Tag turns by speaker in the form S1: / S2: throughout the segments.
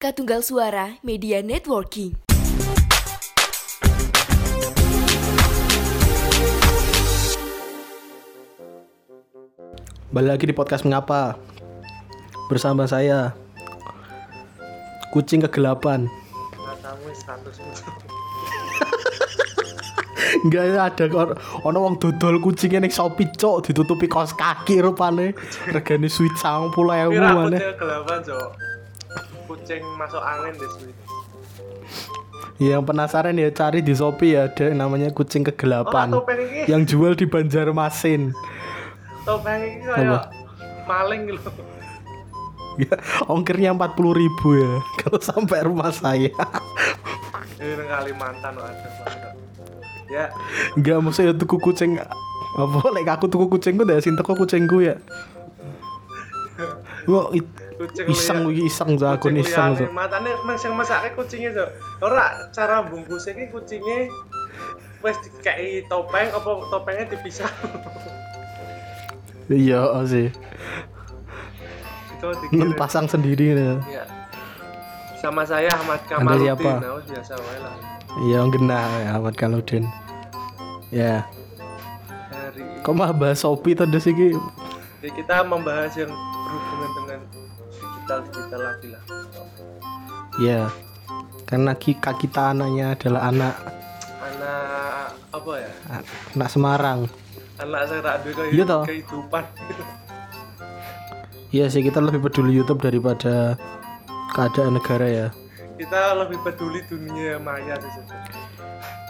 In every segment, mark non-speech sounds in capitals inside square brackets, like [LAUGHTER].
S1: Katunggal Suara Media Networking.
S2: Balik lagi di podcast Mengapa? Bersama saya Kucing kegelapan. [LAUGHS] Enggak ada or- Ono wong dodol kucingnya ning Shopee cok ditutupi kaos kaki rupane. [LAUGHS] Regane sweet 90.000
S3: Ini
S2: mana
S3: rambutnya gelapan cok Kucing masuk angin deh sweet
S2: Ya, yang penasaran ya cari di Shopee ya ada yang namanya kucing kegelapan
S3: Oh,
S2: yang jual di Banjarmasin.
S3: Topeng ini kayak maling gitu.
S2: Ya, ongkirnya 40.000 ribu ya [LAUGHS] kalau sampai rumah saya.
S3: Ini Kalimantan loh ada Ya.
S2: Enggak maksudnya tuku kucing apa lek aku tuku kucingku ndak sing teko kucingku ya. Wah, it-
S3: Kucing
S2: iseng iki iseng za aku
S3: Kucing
S2: iseng.
S3: liane.
S2: Za.
S3: Matanya mas yang masaknya kucingnya cok Ora cara bungkusnya ini kucingnya Wes dikai topeng apa topengnya dipisah [LAUGHS]
S2: Iya sih.
S3: Itu
S2: Men
S3: dikirim
S2: pasang sendiri ya.
S3: Ya sama saya Ahmad
S2: Anda
S3: Kamaludin
S2: siapa?
S3: Nah, biasa lah
S2: Iya genah ya Ahmad Kaludin. Ya, kok mah bahas Shopee tadi sih
S3: kita membahas yang digital digital lagi lah.
S2: Ya. Karena kita, kita anaknya adalah anak
S3: Anak apa ya?
S2: anak Semarang.
S3: Anak saya tak ada
S2: Iya
S3: kehidupan.
S2: Iya sih kita lebih peduli YouTube daripada keadaan negara ya.
S3: kita lebih peduli dunia maya sih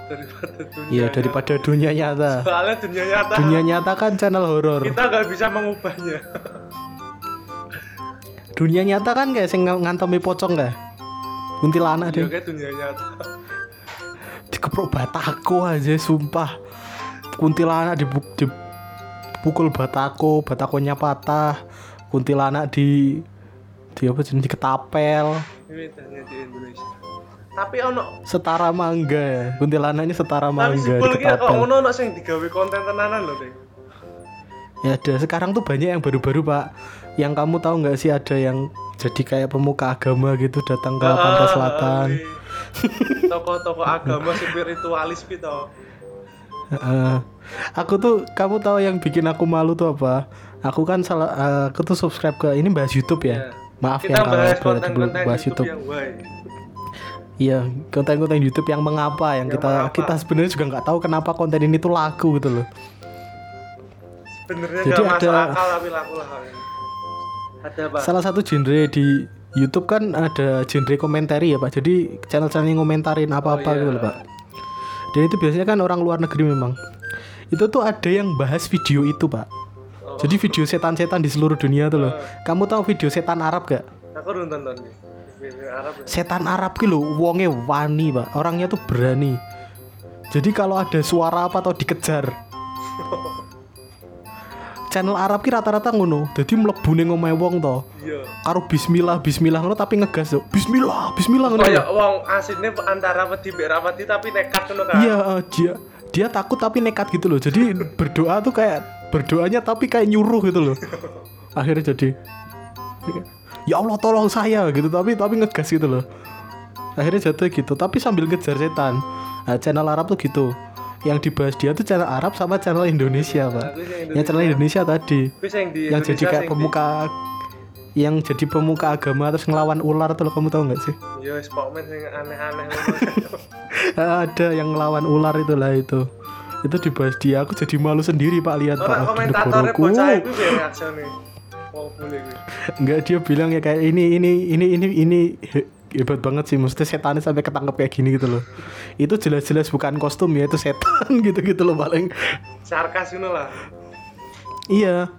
S3: daripada dunia.
S2: Iya daripada dunia nyata.
S3: Soalnya dunia nyata.
S2: Dunia nyata kan channel horor.
S3: Kita nggak bisa mengubahnya.
S2: Dunia nyata kan kayak sing ng- ngantemi pocong gak? Kuntilanak
S3: Iya
S2: deh.
S3: kayak dunia nyata.
S2: Dikeprok batako aja sumpah. Kuntilanak dibu- dipukul batako, batakonya patah. Kuntilanak di di apa jenis ketapel.
S3: Ini di Indonesia. Tapi ono
S2: Setara mangga ya. Kuntilanaknya setara
S3: tapi
S2: mangga di
S3: ki kok ono ono sing digawe konten tenanan loh, Ding.
S2: Ya ada sekarang tuh banyak yang baru-baru Pak. Yang kamu tahu nggak sih ada yang jadi kayak pemuka agama gitu datang ke pantai
S3: Ah,
S2: selatan.
S3: iya. Tokoh-tokoh agama spiritualis gitu.
S2: Aku tuh kamu tahu yang bikin aku malu tuh apa? Aku kan salah eh, aku tuh subscribe ke ini bahas YouTube ya.
S3: Iya.
S2: Maaf
S3: Kita
S2: ya kalau berarti belum bahas
S3: YouTube.
S2: Iya, konten-konten YouTube yang mengapa yang,
S3: Yang
S2: kita
S3: mengapa.
S2: kita sebenarnya juga nggak tahu kenapa konten ini tuh laku gitu loh.
S3: Sebenarnya
S2: Jadi ada-
S3: akal tapi laku lah. Ada apa?
S2: Salah satu genre di YouTube kan ada genre komentari ya Pak. Jadi channel-channel yang ngomentarin apa-apa
S3: Oh, iya.
S2: gitu Pak. Dan itu biasanya kan orang luar negeri memang. Itu tuh ada yang bahas video itu Pak.
S3: Oh.
S2: Jadi video setan-setan di seluruh dunia tuh loh. Kamu tahu video setan Arab gak?
S3: Aku udah nonton Arab ya.
S2: Setan Arab gitu loh, wonge wani Pak. Orangnya tuh berani. Jadi kalau ada suara apa atau dikejar. [LAUGHS] Channel Arab ki rata-rata ngono. Jadi mlebu ning omahe wong to.
S3: Iya.
S2: Karo bismillah bismillah ngono tapi ngegas tuh. Bismillah, bismillah ngono.
S3: Kayak wong aslinya antara wedi mbek rapati tapi nekat ngono kan.
S2: Iya, eh, dia dia takut tapi nekat gitu loh. Jadi [LAUGHS] berdoa tuh kayak berdoanya tapi kayak nyuruh gitu loh. Akhirnya jadi ya Allah tolong saya gitu tapi tapi ngegas gitu loh. Akhirnya jatuh gitu tapi sambil ngejar setan. Nah, channel Arab tuh gitu. Yang dibahas dia tuh channel Arab sama channel Indonesia, Pak.
S3: Aku yang
S2: Yang channel Indonesia tadi
S3: yang di
S2: yang jadi kayak pemuka yang jadi pemuka agama terus ngelawan ular tuh kamu tahu nggak sih?
S3: Yo spokesman sing aneh-aneh ngono. [LAUGHS]
S2: ada yang ngelawan ular itulah itu itu dibahas dia aku jadi malu sendiri pak lihat pak
S3: komentatornya bocah itu
S2: enggak dia bilang ya kayak ini ini ini ini ini hebat banget sih maksudnya setannya sampai ketangkep kayak gini gitu loh itu jelas-jelas bukan kostum ya itu setan [LAUGHS] gitu gitu loh paling
S3: Sarkas ngono lah.
S2: iya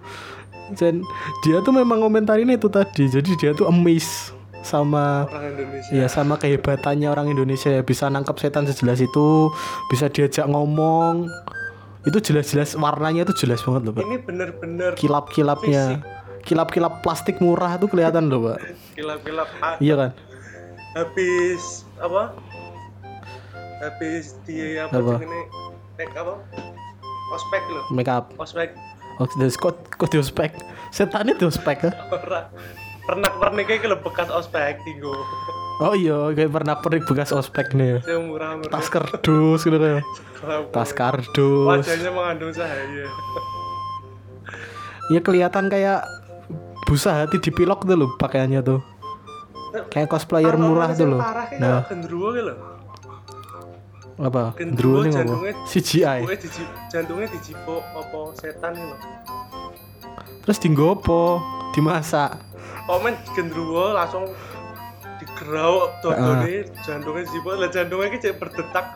S2: dan dia tuh memang komentarin itu tadi jadi dia tuh amazed sama
S3: Orang Indonesia.
S2: Ya sama kehebatannya orang Indonesia ya bisa nangkap setan sejelas itu, bisa diajak ngomong. Itu jelas-jelas warnanya itu jelas banget loh, Pak.
S3: Ini bener-bener
S2: Kilap-kilapnya. Kilap-kilap plastik murah tuh kelihatan loh, Pak.
S3: kilap-kilap ah,
S2: Iya kan?
S3: Habis apa? Habis dia apa,
S2: Apa?
S3: ini tek apa? Ospek loh.
S2: Make up.
S3: Ospek
S2: Oh, kok kok di ospek. Setan itu ospek ya?
S3: ora pernak-pernik iki lho bekas ospek tinggo.
S2: Oh iya, kayak pernah pernik bekas ospek nih.
S3: Sing murah-murah.
S2: Tas kardus gitu kan. Tas kardus.
S3: Wajahnya mengandung cahaya.
S2: Ya kelihatan kayak busa hati dipilok tuh loh pakaiannya tuh. Kayak cosplayer murah
S3: kayak
S2: Nah,
S3: gendruwo ki lho.
S2: apa?
S3: Gendruwo
S2: Gendruwo nih
S3: jantungnya
S2: CGI.
S3: Jantungnya dijipok apa setan lho.
S2: Terus dinggopo, dimasak.
S3: Komen gendruwo langsung digerau dodone jantungnya dijipok lah jantungnya ki cek berdetak.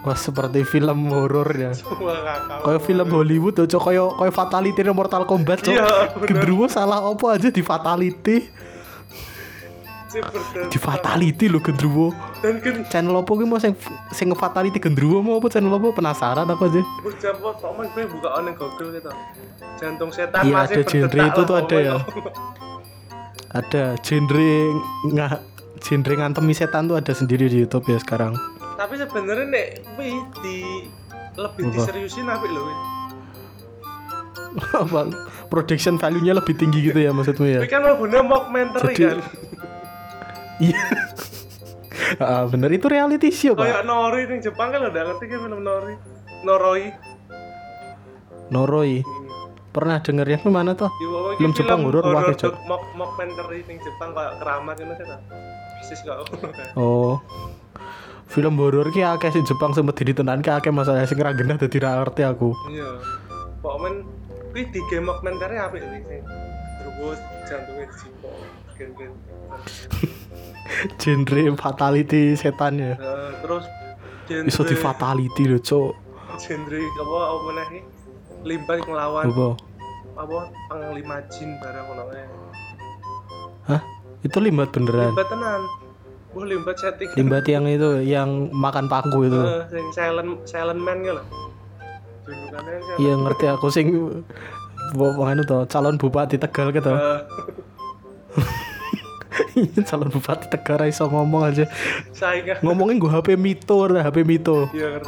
S2: Wah seperti film horor ya. [LAUGHS] Kayak film Hollywood tuh, kayak kayak fatality di Mortal Kombat.
S3: Iya.
S2: Gendruwo salah apa aja di fatality. Di fatality lo gendruwo.
S3: Dan kan
S2: Channel apa gue mau sing sing fatality gendruwo mau apa channel apa penasaran aku aja.
S3: Ucap kok komen gue buka online Google gitu. Jantung setan
S2: Iya,
S3: masih
S2: ada genre itu tuh ada ya. Ada genre nggak genre ngantemi setan tuh ada sendiri di YouTube ya sekarang.
S3: Tapi sebenarnya nek di lebih
S2: Apa?
S3: diseriusin apik lho. wi. [LAUGHS]
S2: apa production value-nya lebih tinggi gitu ya maksudmu ya?
S3: Wi kan guna mockumentary
S2: Jadi-
S3: kan.
S2: Iya. Ah, bener itu reality show
S3: Kayak
S2: pak.
S3: Nori ning Jepang kan udah ngerti kan film Nori. Noroi.
S2: Noroi. Pernah denger ya mana tuh?
S3: Di bawah
S2: Film Jepang horor wakil, Cok.
S3: dok- mock mockumentary ning Jepang kayak keramat gitu kan. Persis kok.
S2: Oh. Film horor ki akeh sing Jepang sempet ditenan ki akeh masalah sing ra genah dadi ra ngerti aku.
S3: Iya. Pokoknya kuwi di game mockumentary apik sing terus jantungnya dijipok. Gen-gen.
S2: Genre fatality setan ya.
S3: Eh, terus genre
S2: Iso di fatality lho, Cok.
S3: genre apa apa iki? Limbat ngelawan
S2: Apa?
S3: apa panglima jin barang ngono.
S2: Hah? Itu limbat beneran.
S3: Limbat tenan. Wah, limbat setting.
S2: Limbat yang itu yang makan paku itu.
S3: Eh, sing silent silent man gitu loh. Yang silent.
S2: Iya ngerti aku sing anu to, calon bupati Tegal gitu. [LAUGHS] [LAUGHS] calon bupati Tegal ra iso ngomong aja.
S3: saingan.
S2: Ngomongin gue HP Mito, ora HP Mito.
S3: Iya.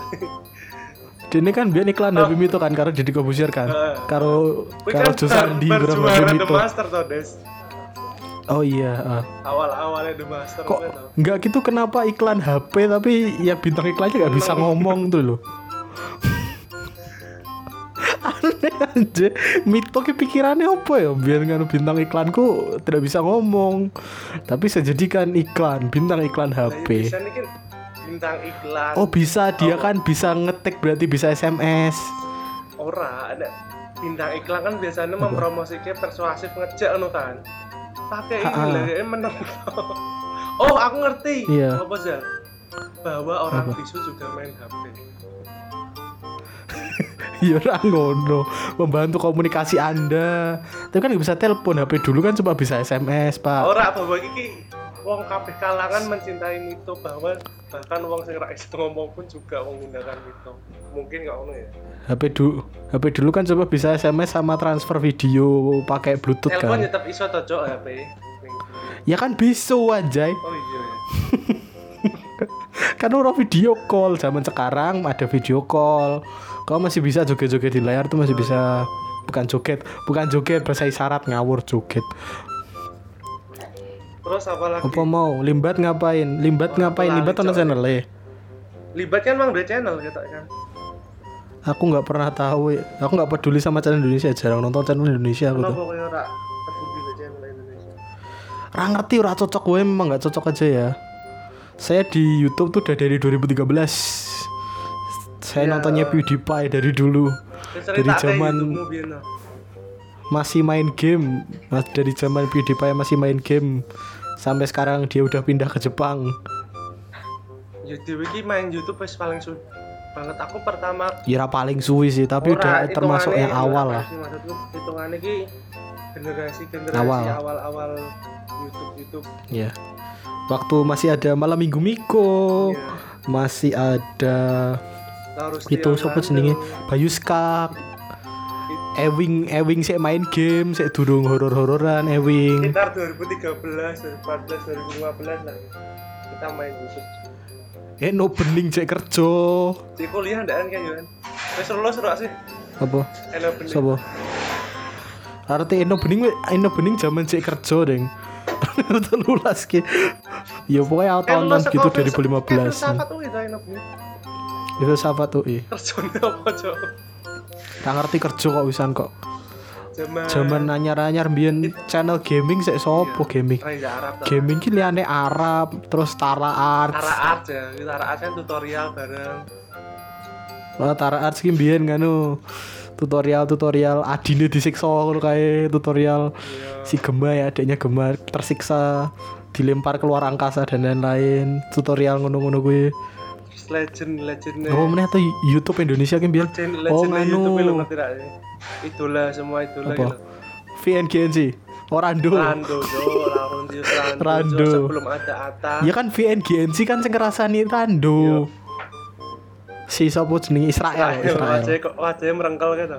S2: Dene kan biar iklan HP Mito kan karo Deddy Kobusir kan.
S3: Heeh.
S2: Karo karo Sandi
S3: bar
S2: karo HP Mito.
S3: Master toh, Des.
S2: Oh iya, ah.
S3: Awal-awalnya The Master
S2: kok nggak gitu kenapa iklan HP tapi ya bintang iklannya nggak bisa ngomong tuh loh. Aja, Mito ki pikirannya apa ya? Biar nganu bintang iklanku tidak bisa ngomong, tapi saya jadikan iklan bintang iklan HP.
S3: Kan bintang iklan.
S2: Oh bisa. Dia kan bisa ngetik berarti bisa SMS.
S3: ora ada bintang iklan kan biasanya mempromosikan persuasif ngejek anu kan? Pakai ini lah dia menang oh aku ngerti.
S2: Iya.
S3: apa sih bahwa orang bisu juga main HP [LAUGHS]
S2: Ya ora ngono, membantu komunikasi Anda. Tapi kan nggak bisa telepon HP dulu kan cuma bisa SMS, Pak.
S3: ora bahwa iki wong kabeh kalangan mencintai Mito bahwa bahkan wong sing ra ngomong pun juga menggunakan Mito mungkin nggak ono ya
S2: HP dulu HP dulu kan coba bisa SMS sama transfer video pakai Bluetooth
S3: telepon
S2: kan.
S3: tetap iso to Cok, HP
S2: Ya kan bisa anjay.
S3: oh iya ya [LAUGHS]
S2: Kan orang video call zaman sekarang ada video call. Kau masih bisa joget-joget di layar tuh masih bisa bukan joget, bukan joget bahasa isyarat ngawur joget.
S3: terus apa lagi
S2: Apa mau limbat ngapain? Limbat ngapain?
S3: lali,
S2: Limbat ono
S3: coy.
S2: channel e.
S3: libat kan emang dua channel gitu kan
S2: Aku nggak pernah tahu. ya. Aku nggak peduli sama channel Indonesia, jarang nonton channel Indonesia aku tuh.
S3: kaya ora peduli dua channel Indonesia
S2: Ra ngerti ora cocok gue memang nggak cocok aja ya. Saya di YouTube tuh udah dari 2013. Saya
S3: Iya.
S2: nontonnya PewDiePie dari dulu. Dari zaman masih main game. Mas dari zaman PewDiePie masih main game. Sampai sekarang dia udah pindah ke Jepang.
S3: Ya dhewe iki main YouTube wis paling suwe banget aku pertama
S2: Ya ra paling suwi sih, tapi udah
S3: Ora,
S2: termasuk
S3: hitungannya-
S2: yang awal lah.
S3: Maksudku hitungannya iki generasi generasi
S2: Awal.
S3: awal awal YouTube YouTube
S2: Ya. Waktu masih ada malam minggu Miko,
S3: ya.
S2: masih ada itu siapa jenenge Bayu Skak Ewing Ewing sih main game sih durung horor-hororan Ewing.
S3: Sekitar 2013 2014 2015 lah. Kita main YouTube
S2: eh no bening cek kerja.
S3: Di kuliah ndak kan kan wis lulus ora sih.
S2: Apa?
S3: Eno bener
S2: sopo? Arti Eno Bening Eno Bening zaman sik kerja deng. Telulas [LAUGHS] ki. Ya pokoknya tahun-tahun gitu 2015.
S3: Sahabat
S2: siapa tuh i?
S3: Kerjanya apa cok?
S2: Gak ngerti kerja kok wisan kok.
S3: Zaman
S2: Zaman anyar-anyar biyen channel gaming sik sopo gaming.
S3: Reza Arab. tau.
S2: Gaming ki liyane Arab, terus Tara Arts.
S3: Tara Art ya, Tara Art kan tutorial bareng.
S2: Oh, Tara Arts ki biyen nganu tutorial-tutorial adine disiksa ngono kae tutorial
S3: Iya.
S2: si Gema ya adiknya Gema tersiksa dilempar keluar angkasa dan lain-lain tutorial ngono-ngono kuwi
S3: Terus Legend, legend.
S2: oh meneh tuh YouTube Indonesia kan biyen
S3: Legend,
S2: oh
S3: legend YouTube lu
S2: nganu
S3: ngerti gak? Idola semua idola
S2: apa
S3: gitu.
S2: VNGNC Orando
S3: Rando, Laurentius Rando,
S2: Rando.
S3: Jo, sebelum ada Ata.
S2: ya kan VNGNC kan sing ngrasani Rando si sapa jenenge Israel Israel
S3: wajahnya kok wajahnya merengkel gitu.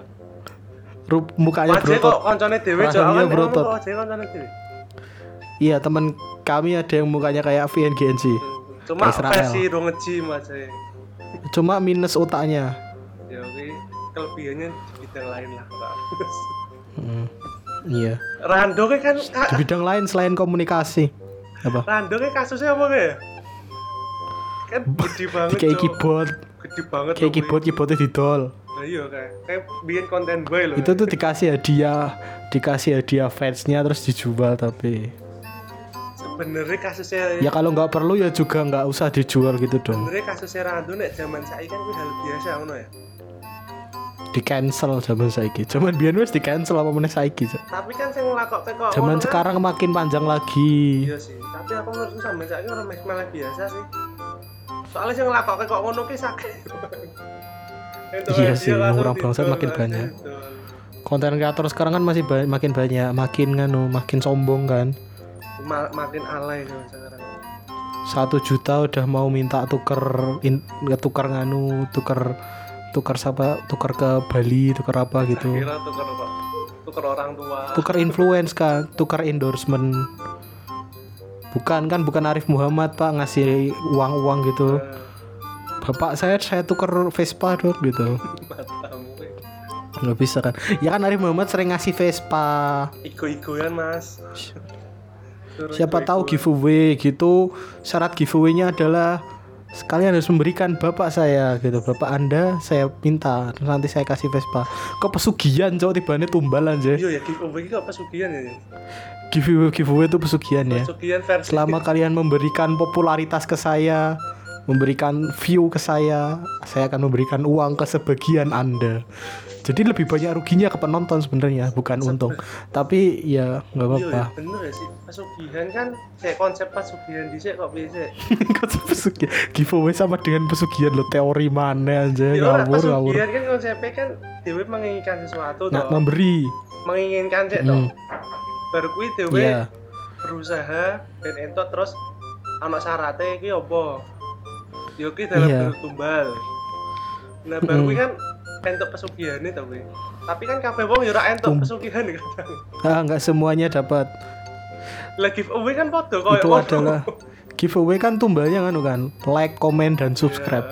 S2: Rup, mukanya
S3: Wajahnya kok koncone dhewe,
S2: berotot.
S3: kok wajahnya koncone dhewe.
S2: iya teman kami ada yang mukanya kayak VNGNC
S3: Cuma versi dong nge-gym aja.
S2: cuma minus otaknya
S3: Ya oke, kelebihannya di bidang lain lah. Kak.
S2: Hmm, iya
S3: Rando kan
S2: di bidang lain selain komunikasi apa
S3: Rando kasusnya apa kayak? Kan [LAUGHS] gede banget.
S2: kayak keyboard
S3: Gede banget.
S2: kayak keyboard keyboardnya didol.
S3: Nah, iya kayak kayak bikin konten boy loh.
S2: itu tuh dikasih hadiah dikasih hadiah fansnya terus dijual tapi
S3: sebenarnya kasusnya
S2: ya kalau nggak perlu ya juga nggak usah dijual gitu dong
S3: sebenarnya kasusnya Rando nek zaman saya kan hal biasa ngono ya.
S2: di cancel zaman saiki zaman biyen wis di cancel apa meneh saiki Cak.
S3: Tapi kan saya ngelakok kok
S2: zaman
S3: kan-
S2: sekarang makin panjang lagi
S3: Iya sih, tapi aku menurutku sampe saiki orang malah biasa sih. Soalnya sing ngelakokke kok ngono ki sakit. [LAUGHS]
S2: Iya sih, orang bangsat
S3: didol,
S2: makin banyak. konten kreator sekarang kan masih ba- makin banyak makin nganu makin sombong kan
S3: Ma- makin alay tuh sekarang.
S2: satu juta udah mau minta tuker in, tuker nganu tuker tuker siapa tuker ke Bali tuker apa gitu.
S3: Kira tuker. Tuker orang tua.
S2: tuker influence kan tuker endorsement. Bukan kan bukan Arif Muhammad pak ngasih uang-uang gitu.
S3: Eh,
S2: bapak saya saya tuker Vespa dong gitu. Nggak bisa kan? Ya kan Arif Muhammad sering ngasih Vespa.
S3: Igo-igoan, Mas.
S2: Siapa tahu giveaway gitu. Syarat giveaway-nya adalah sekalian harus memberikan bapak saya gitu. Bapak anda saya minta. Nanti saya kasih Vespa. Kok pesugihan cowok tibanya tumbal aja
S3: Iya ya giveaway iki apa sugihan ya?
S2: giveaway giveaway itu pesugihan ya.
S3: Sugihan versi.
S2: Selama kalian memberikan popularitas ke saya memberikan view ke saya saya akan memberikan uang ke sebagian anda jadi lebih banyak ruginya ke penonton sebenarnya bukan untung tapi ya nggak
S3: Iya,
S2: apa-apa
S3: ya, bener ya sih. Pesugihan kan kayak konsep pesugihan dhisik kok bisa. [LAUGHS]
S2: konsep pesugihan giveaway sama dengan pesugihan lo teori mana aja
S3: Ya ora
S2: ngawur ngawur
S3: pesugihan kan konsepnya kan dewe menginginkan sesuatu
S2: nah,
S3: toh.
S2: memberi
S3: menginginkan sih
S2: Hmm.
S3: toh. Baru kuwi dewe
S2: Iya.
S3: berusaha dan entot terus anak syaratnya iki apa? Yo ki dalam
S2: Iya.
S3: bentuk tumbal. Nah, baru
S2: Mm.
S3: kan entuk pesugihan itu kuwi. Tapi kan kabeh wong ora entuk
S2: Tum-
S3: pesugihan kadang.
S2: ah nggak semuanya dapat
S3: Lah giveaway kan padha koyo
S2: itu
S3: ngono.
S2: adalah giveaway kan tumbalnya kan kan like comment dan subscribe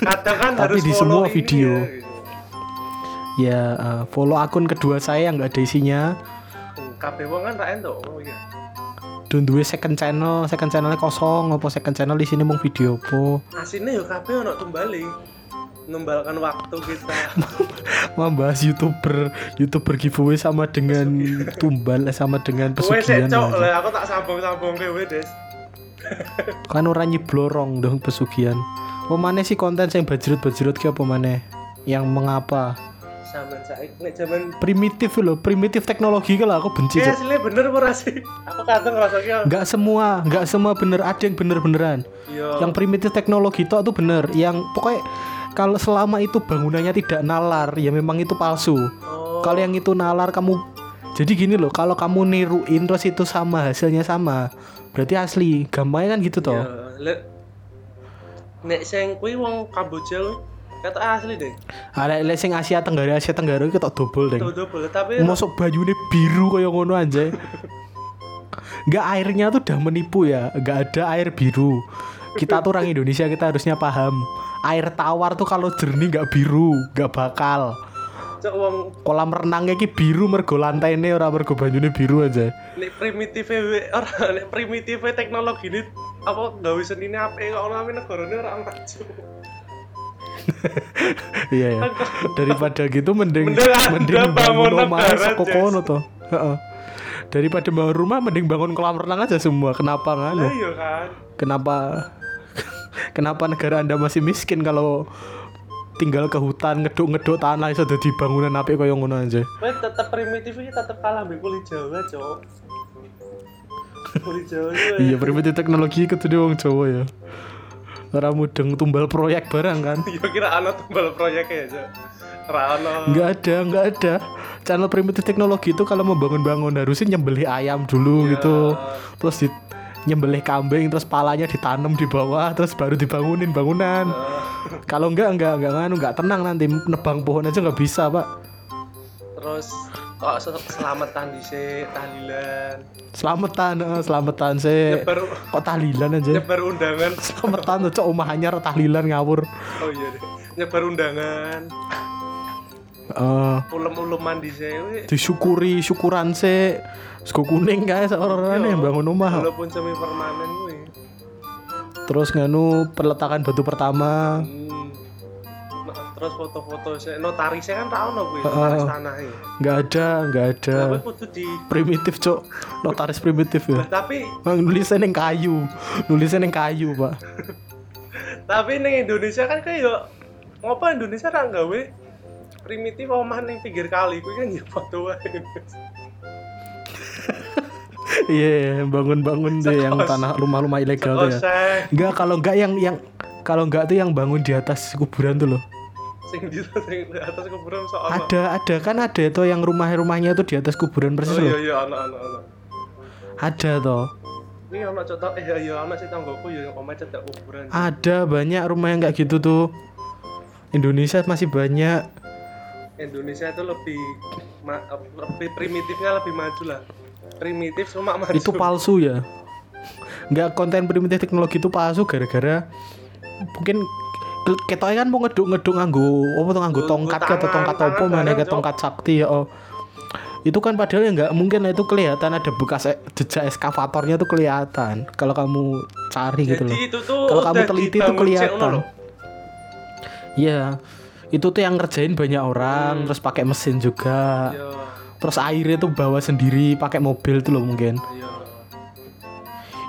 S3: Kadang kan [LAUGHS]
S2: Tapi
S3: harus
S2: di semua video.
S3: ya, gitu.
S2: ya eh, follow akun kedua saya yang nggak ada isinya
S3: Kabeh wong kan ra entuk. Oh iya.
S2: dan duwe second channel second channelnya kosong apa second channel di sini mau video apa
S3: Asine yo kabeh ono tumbali. Numbalkan waktu kita. [LAUGHS]
S2: membahas youtuber youtuber giveaway sama dengan tumbal eh, sama dengan pesugihan
S3: cok lah aku tak sambung-sambung kowe Des. [LAUGHS]
S2: kan orang nyiblorong dong pesugihan oh mana sih konten yang bajrut-bajrut ki apa mana yang mengapa
S3: saiki nek zaman
S2: primitif loh primitif teknologi kalau aku benci Cok.
S3: aslinya bener apa sih? Aku kadang ngerasa kayak
S2: nggak semua nggak semua bener ada yang bener-beneran
S3: Iya
S2: yang primitif teknologi itu tuh bener yang pokoknya kalau selama itu bangunannya tidak nalar ya memang itu palsu.
S3: Oh,
S2: kalau yang itu nalar kamu jadi gini loh kalau kamu niruin terus itu sama hasilnya sama berarti asli gampangnya kan gitu toh.
S3: Le- Nek sing kuwi wong Kamboja kata asli deh.
S2: Ada lek sing Asia Tenggara Asia Tenggara itu tak dobel deh.
S3: Double tapi
S2: masuk bajunya biru kayak ngono aja. Nggak airnya tuh udah menipu ya nggak ada air biru. Kita tuh orang Indonesia kita harusnya paham air tawar tuh kalau jernih nggak biru nggak bakal.
S3: Cok wong.
S2: Kolam renangnya ki biru mergo lantainya ora mergo banyune biru aja.
S3: Nek primitif ora nek primitif teknologi ini apa gawe senine apik kok ono negarane ora maju. [LAUGHS]
S2: iya ya daripada gitu mending
S3: Mending
S2: bangun rumah saka kono to Heeh. daripada bangun rumah mending bangun kolam renang aja semua. Kenapa nganu
S3: iya kan.
S2: kenapa kenapa negara anda masih miskin kalau tinggal ke hutan ngeduk-ngeduk tanah iso dadi bangunan apik koyo ngono aja
S3: Kowe tetep primitif iki tetep kalah mbek kulit Jawa, cok. Kulit Jawa
S2: iya primitif teknologi ketune wong Jawa ya ora mudeng tumbal proyek barang kan [LAUGHS]
S3: Yo kira ana tumbal proyeknya ya, cok. Ora ana.
S2: nggak ada nggak ada channel primitif teknologi itu kalau mau bangun-bangun harusnya nyembelih ayam dulu
S3: Iya.
S2: gitu terus di nyembelih kambing terus palanya ditanam di bawah terus baru dibangunin bangunan kalau enggak enggak enggak nganu enggak tenang nanti nebang pohon aja nggak bisa pak
S3: Terus kok se- selamatan dhisik tahlilan.
S2: selamatan selamatan sih
S3: Nyebar
S2: kok tahlilan aja
S3: nyebar undangan.
S2: selamatan tuh cok omah anyar tahlilan ngawur
S3: Oh iya deh. Nyebar undangan.
S2: Eh,
S3: Ulem-uleman dhisik we.
S2: disyukuri syukuran sih sego kuning guys orang-orang yang bangun rumah
S3: Walaupun semi permanen kuwi.
S2: terus nganu peletakan batu pertama.
S3: Hmm. Nah, terus foto-foto saya notarisnya kan ra ono kuwi, notaris tanah iki.
S2: nggak ada nggak ada.
S3: Tapi di
S2: primitif cok notaris primitif ya.
S3: Tapi
S2: Mang nulisnya neng kayu. Nulisnya neng kayu pak. [LAUGHS]
S3: Tapi ning Indonesia kan kayak ngopo Indonesia ra gawe primitif omah ning pinggir kali? Kuwi kan ya foto wae.
S2: iya bangun-bangun deh yang tanah rumah-rumah ilegal tuh ya.
S3: Sekosek
S2: nggak kalau nggak yang yang kalau nggak tuh yang bangun di atas kuburan tuh loh.
S3: Sing di sing di atas kuburan ono.
S2: ada ada. Kan ada tuh yang rumah-rumahnya tuh di atas kuburan persis
S3: Oh iya
S2: loh.
S3: iya ono ono ono.
S2: ada toh.
S3: Ini ono contoh eh iya iya ono sih tanggoku ya omah cedak kuburan.
S2: ada banyak rumah yang kayak gitu tuh. Indonesia masih banyak
S3: Indonesia itu lebih ma- lebih primitifnya lebih maju lah. Primitif cuma maju.
S2: itu palsu ya nggak konten primitif teknologi itu palsu gara-gara mungkin ketoknya kan mau ngeduk-ngeduk nganggo apa tuh Nganggo tongkat atau
S3: tangan,
S2: tongkat
S3: tangan
S2: apa mana
S3: Cok.
S2: tongkat sakti ya oh. itu kan padahal ya nggak mungkin lah itu kelihatan ada bekas e- jejak eskavatornya tuh kelihatan kalau kamu cari gitu loh
S3: itu
S2: Kalau kamu teliti tuh
S3: dibangun
S2: kelihatan. Iya itu tuh yang ngerjain banyak orang terus pakai mesin juga
S3: Iya,
S2: terus airnya tuh bawa sendiri pakai mobil tuh loh mungkin
S3: iya.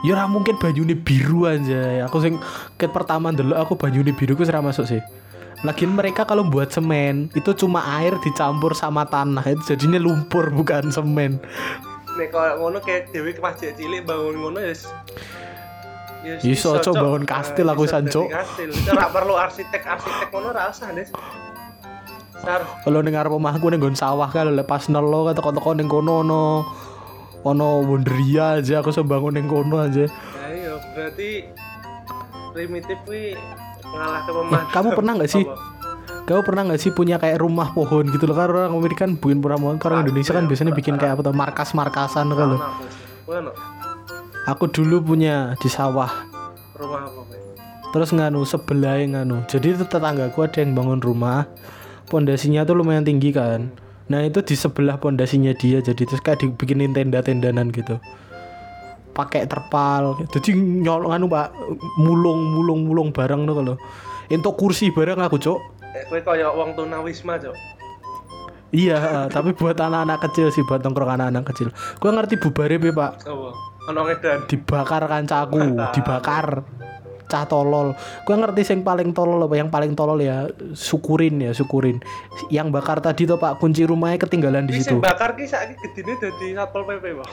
S2: Ya mungkin banyune biru aja. Aku sing ket pertama dulu aku banyune biru ku ora masuk sih. Lagian mereka kalau buat semen itu cuma air dicampur sama tanah itu jadinya lumpur bukan semen.
S3: Nek kalau ngono kayak dewe ke masjid cilik bangun ngono ya. S- ya s-
S2: Iso, Cok,
S3: Cok.
S2: bangun kastil
S3: Nah,
S2: aku
S3: iso
S2: san,
S3: dadi
S2: Cok.
S3: Kastil. Ora perlu arsitek-arsitek ngono ora usah, Des. Sar,
S2: Kalau ning ngarep omahku ning nggon sawah kan lepas nelo kata teko ning kono ono ono wonderia aja aku sembangun ning kono aja.
S3: ya iya berarti primitif kuwi ngalah ke pemandu.
S2: kamu pernah nggak sih? Kau pernah nggak sih punya kayak rumah pohon gitu loh? Karena orang Amerika kan bikin rumah pohon, kalau Indonesia kan biasanya bikin kayak apa tuh markas-markasan kalau.
S3: Aku
S2: dulu punya di sawah.
S3: rumah apa
S2: terus nganu sebelah nganu. Jadi itu tetanggaku ada yang bangun rumah. Pondasinya tuh lumayan tinggi kan. Nah itu di sebelah pondasinya dia. Jadi terus kayak dibikinin tenda-tendanan gitu. Pakai terpal. Jadi nyolong anu pak. Mulung mulung mulung barang tuh kalau. Itu kursi barang aku cok
S3: Eh, kowe kaya wong tunawisma, Cok.
S2: iya eh, tapi buat anak-anak kecil sih buat nongkrong anak-anak kecil. Gua ngerti bubare pak?
S3: Apa? Ono ngedan.
S2: dibakar kancaku dibakar. cah tolol. Gua ngerti sing paling tolol apa? Yang paling tolol ya syukurin ya syukurin. Yang bakar tadi tuh pak kunci rumahnya ketinggalan di situ.
S3: bakar ki saiki gedine dadi satpol PP, Pak.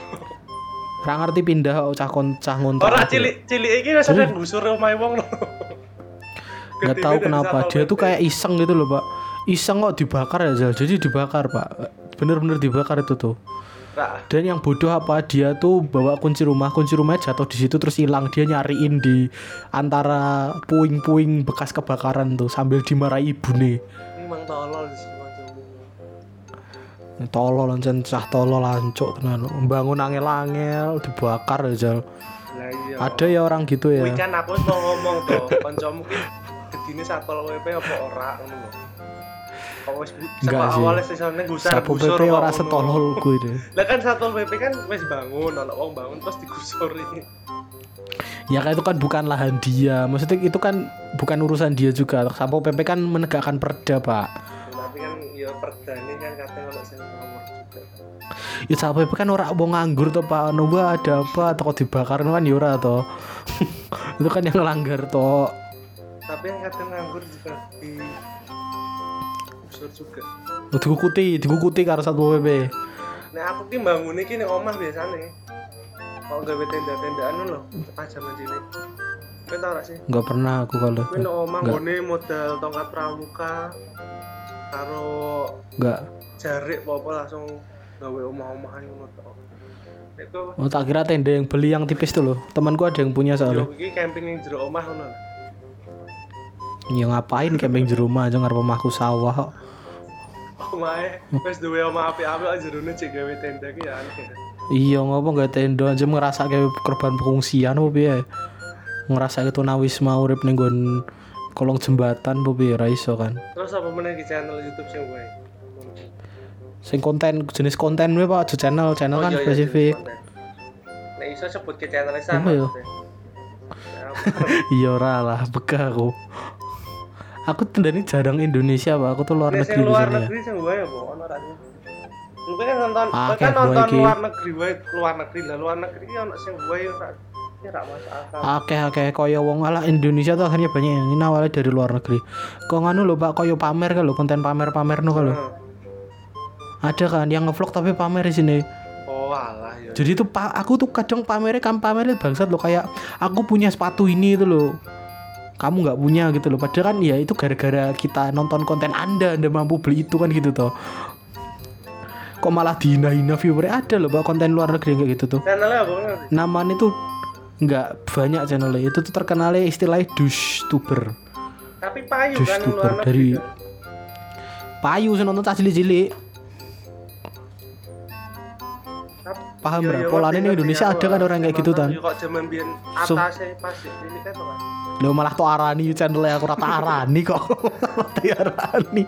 S2: Ra ngerti pindah cah kon cah ngontrak
S3: Ora
S2: gitu.
S3: cilik cilik iki wis ada gusur omahe wong lho.
S2: nggak tahu kenapa. dia tuh kayak iseng gitu loh pak. Iseng kok dibakar ya Zal. jadi dibakar pak. Bener-bener dibakar itu tuh dan yang bodoh apa? Dia tuh bawa kunci rumah kunci rumahnya jatuh di situ terus hilang. Dia nyariin di antara puing-puing bekas kebakaran tuh sambil dimarahi ibune
S3: ini mang tolol
S2: tolol lancen cah tolol lancuk tenan. Bangun angel-angel dibakar.
S3: Lah iya.
S2: ada ya orang gitu ya.
S3: Kuwi kan aku mau ngomong to, [LAUGHS] kancamu ki gedine satpol PP apa ora ngono. Kok wis
S2: Enggak
S3: saka
S2: sih.
S3: awalnya sesone gusar
S2: Sapo
S3: gusur
S2: PP
S3: kok
S2: ora setolol kuwi deh.
S3: Lah kan Satpol PP kan wis bangun, ono wong bangun terus digusuri.
S2: Ya kan itu kan bukan lahan dia. Maksudnya itu kan bukan urusan dia juga. Sapo PP kan menegakkan perda, Pak.
S3: Tapi kan ya perda ini kan katanya ono sing nomor juga.
S2: Ya Sapo PP kan ora wong nganggur to, Pak. Wae ada apa atau kok dibakar kan ya ora to. [LAUGHS] itu kan yang ngelanggar to.
S3: Tapi yang katanya nganggur juga di gusur juga.
S2: Oh, dikukuti, dikukuti karo Satpol PP.
S3: Nah aku ki bangun iki ning omah biasane. Kok gawe tenda-tendaan lho, aja sini. Kowe tau gak sih?
S2: Enggak pernah aku kalau.
S3: Ning omah
S2: Nggak.
S3: ngene modal tongkat pramuka karo
S2: Enggak.
S3: jarik apa langsung gawe omah-omahan ngono tok. Itu
S2: Oh, tak kira tenda yang beli yang tipis tuh loh. Temanku ada yang punya soalnya.
S3: yo iki camping ning jero omah ngono.
S2: Ya ngapain camping di rumah aja ngarep omahku sawah kok.
S3: Omahe wis duwe omah apik-apik kok jerone cek gawe tenda ki ya aneh.
S2: Iya ngopo gak tenda aja ngerasa kayak korban pengungsian apa piye. Ngerasa itu nawisma urip ning nggon kolong jembatan apa piye ra iso kan.
S3: Terus apa meneh di channel YouTube sing wae?
S2: Sing konten jenis konten Pak, aja channel, channel kan
S3: iya, iya,
S2: spesifik.
S3: Nek iso sebut ke channel
S2: Apa
S3: sama.
S2: ya?
S3: Ya, [LAUGHS]
S2: Iya ora lah, aku. Aku tendani jarang Indonesia, Pak. Aku tuh luar negeri
S3: luar
S2: biasanya.
S3: negeri sing wae apa ono ra sih? Lu kan nonton,
S2: Ah,
S3: kan nonton
S2: iki.
S3: luar negeri wae, luar negeri lah, luar negeri ki ono sing ya masuk akal.
S2: Akeh-akeh kaya wong ala Indonesia tuh akhirnya banyak yang ini awalnya dari luar negeri. Kok nganu lho Pak, kaya pamer lho, konten pamer-pamer no kan lho.
S3: Heeh.
S2: Ada kan yang ngevlog tapi pamer di sini.
S3: Oh alah ya.
S2: Jadi tuh aku tuh kadang pamernya kan pamernya bangsat loh kayak aku punya sepatu ini itu loh. Kamu nggak punya gitu loh. Padahal kan ya itu gara-gara kita nonton konten Anda, Anda mampu beli itu kan gitu toh. Kok malah dihina-hina viewernya ada loh Pak konten luar negeri kayak gitu tuh.
S3: Channelnya apa?
S2: Namanya tuh nggak banyak channelnya. Itu tuh terkenalnya istilahnya douche tuber.
S3: Tapi payu kan
S2: tuber
S3: luar negeri.
S2: dari-
S3: kan?
S2: Payu sih nonton tas cilik-cilik.
S3: Tap-
S2: Paham
S3: iya,
S2: nggak?
S3: iya,
S2: Polanya nih Indonesia ada kan orang kayak gitu, Tan.
S3: Kok zaman biyen
S2: So- Lo malah tuh Arani channelnya aku rata Arani kok. [LAUGHS] Rata Arani.